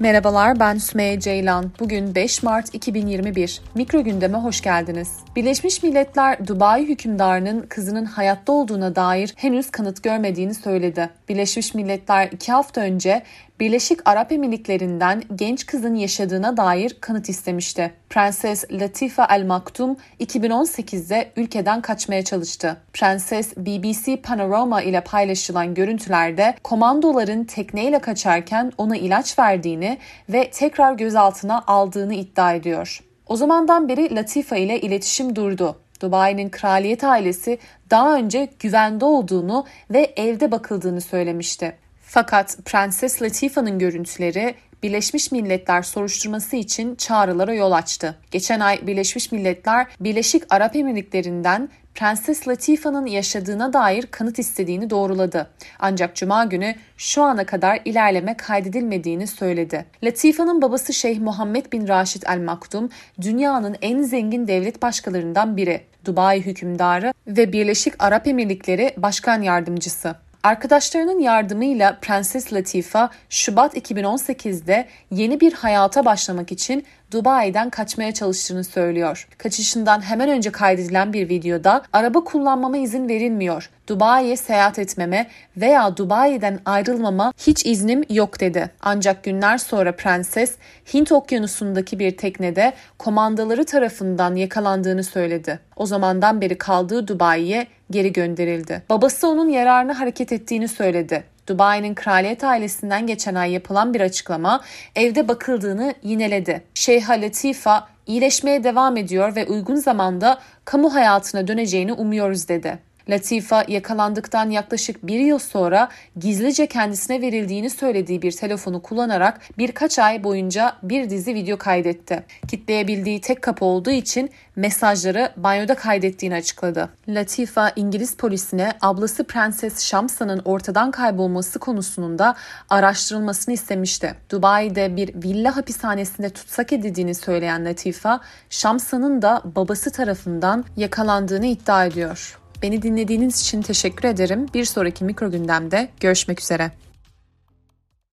Merhabalar ben Sümeyye Ceylan. Bugün 5 Mart 2021. Mikro gündeme hoş geldiniz. Birleşmiş Milletler Dubai hükümdarının kızının hayatta olduğuna dair henüz kanıt görmediğini söyledi. Birleşmiş Milletler 2 hafta önce Birleşik Arap Emirlikleri'nden genç kızın yaşadığına dair kanıt istemişti. Prenses Latifa El Maktum 2018'de ülkeden kaçmaya çalıştı. Prenses BBC Panorama ile paylaşılan görüntülerde komandoların tekneyle kaçarken ona ilaç verdiğini ve tekrar gözaltına aldığını iddia ediyor. O zamandan beri Latifa ile iletişim durdu. Dubai'nin kraliyet ailesi daha önce güvende olduğunu ve evde bakıldığını söylemişti. Fakat Prenses Latifa'nın görüntüleri Birleşmiş Milletler soruşturması için çağrılara yol açtı. Geçen ay Birleşmiş Milletler Birleşik Arap Emirlikleri'nden Prenses Latifa'nın yaşadığına dair kanıt istediğini doğruladı. Ancak cuma günü şu ana kadar ilerleme kaydedilmediğini söyledi. Latifa'nın babası Şeyh Muhammed bin Raşid El Maktum dünyanın en zengin devlet başkalarından biri. Dubai hükümdarı ve Birleşik Arap Emirlikleri Başkan Yardımcısı. Arkadaşlarının yardımıyla Prenses Latifa Şubat 2018'de yeni bir hayata başlamak için Dubai'den kaçmaya çalıştığını söylüyor. Kaçışından hemen önce kaydedilen bir videoda araba kullanmama izin verilmiyor. Dubai'ye seyahat etmeme veya Dubai'den ayrılmama hiç iznim yok dedi. Ancak günler sonra prenses Hint okyanusundaki bir teknede komandaları tarafından yakalandığını söyledi. O zamandan beri kaldığı Dubai'ye geri gönderildi. Babası onun yararına hareket ettiğini söyledi. Dubai'nin kraliyet ailesinden geçen ay yapılan bir açıklama evde bakıldığını yineledi. Şeyh Latifa iyileşmeye devam ediyor ve uygun zamanda kamu hayatına döneceğini umuyoruz dedi. Latifa yakalandıktan yaklaşık bir yıl sonra gizlice kendisine verildiğini söylediği bir telefonu kullanarak birkaç ay boyunca bir dizi video kaydetti. Kitleyebildiği tek kapı olduğu için mesajları banyoda kaydettiğini açıkladı. Latifa İngiliz polisine ablası Prenses Shamsa'nın ortadan kaybolması konusunda da araştırılmasını istemişti. Dubai'de bir villa hapishanesinde tutsak edildiğini söyleyen Latifa, Shamsa'nın da babası tarafından yakalandığını iddia ediyor. Beni dinlediğiniz için teşekkür ederim. Bir sonraki mikro gündemde görüşmek üzere.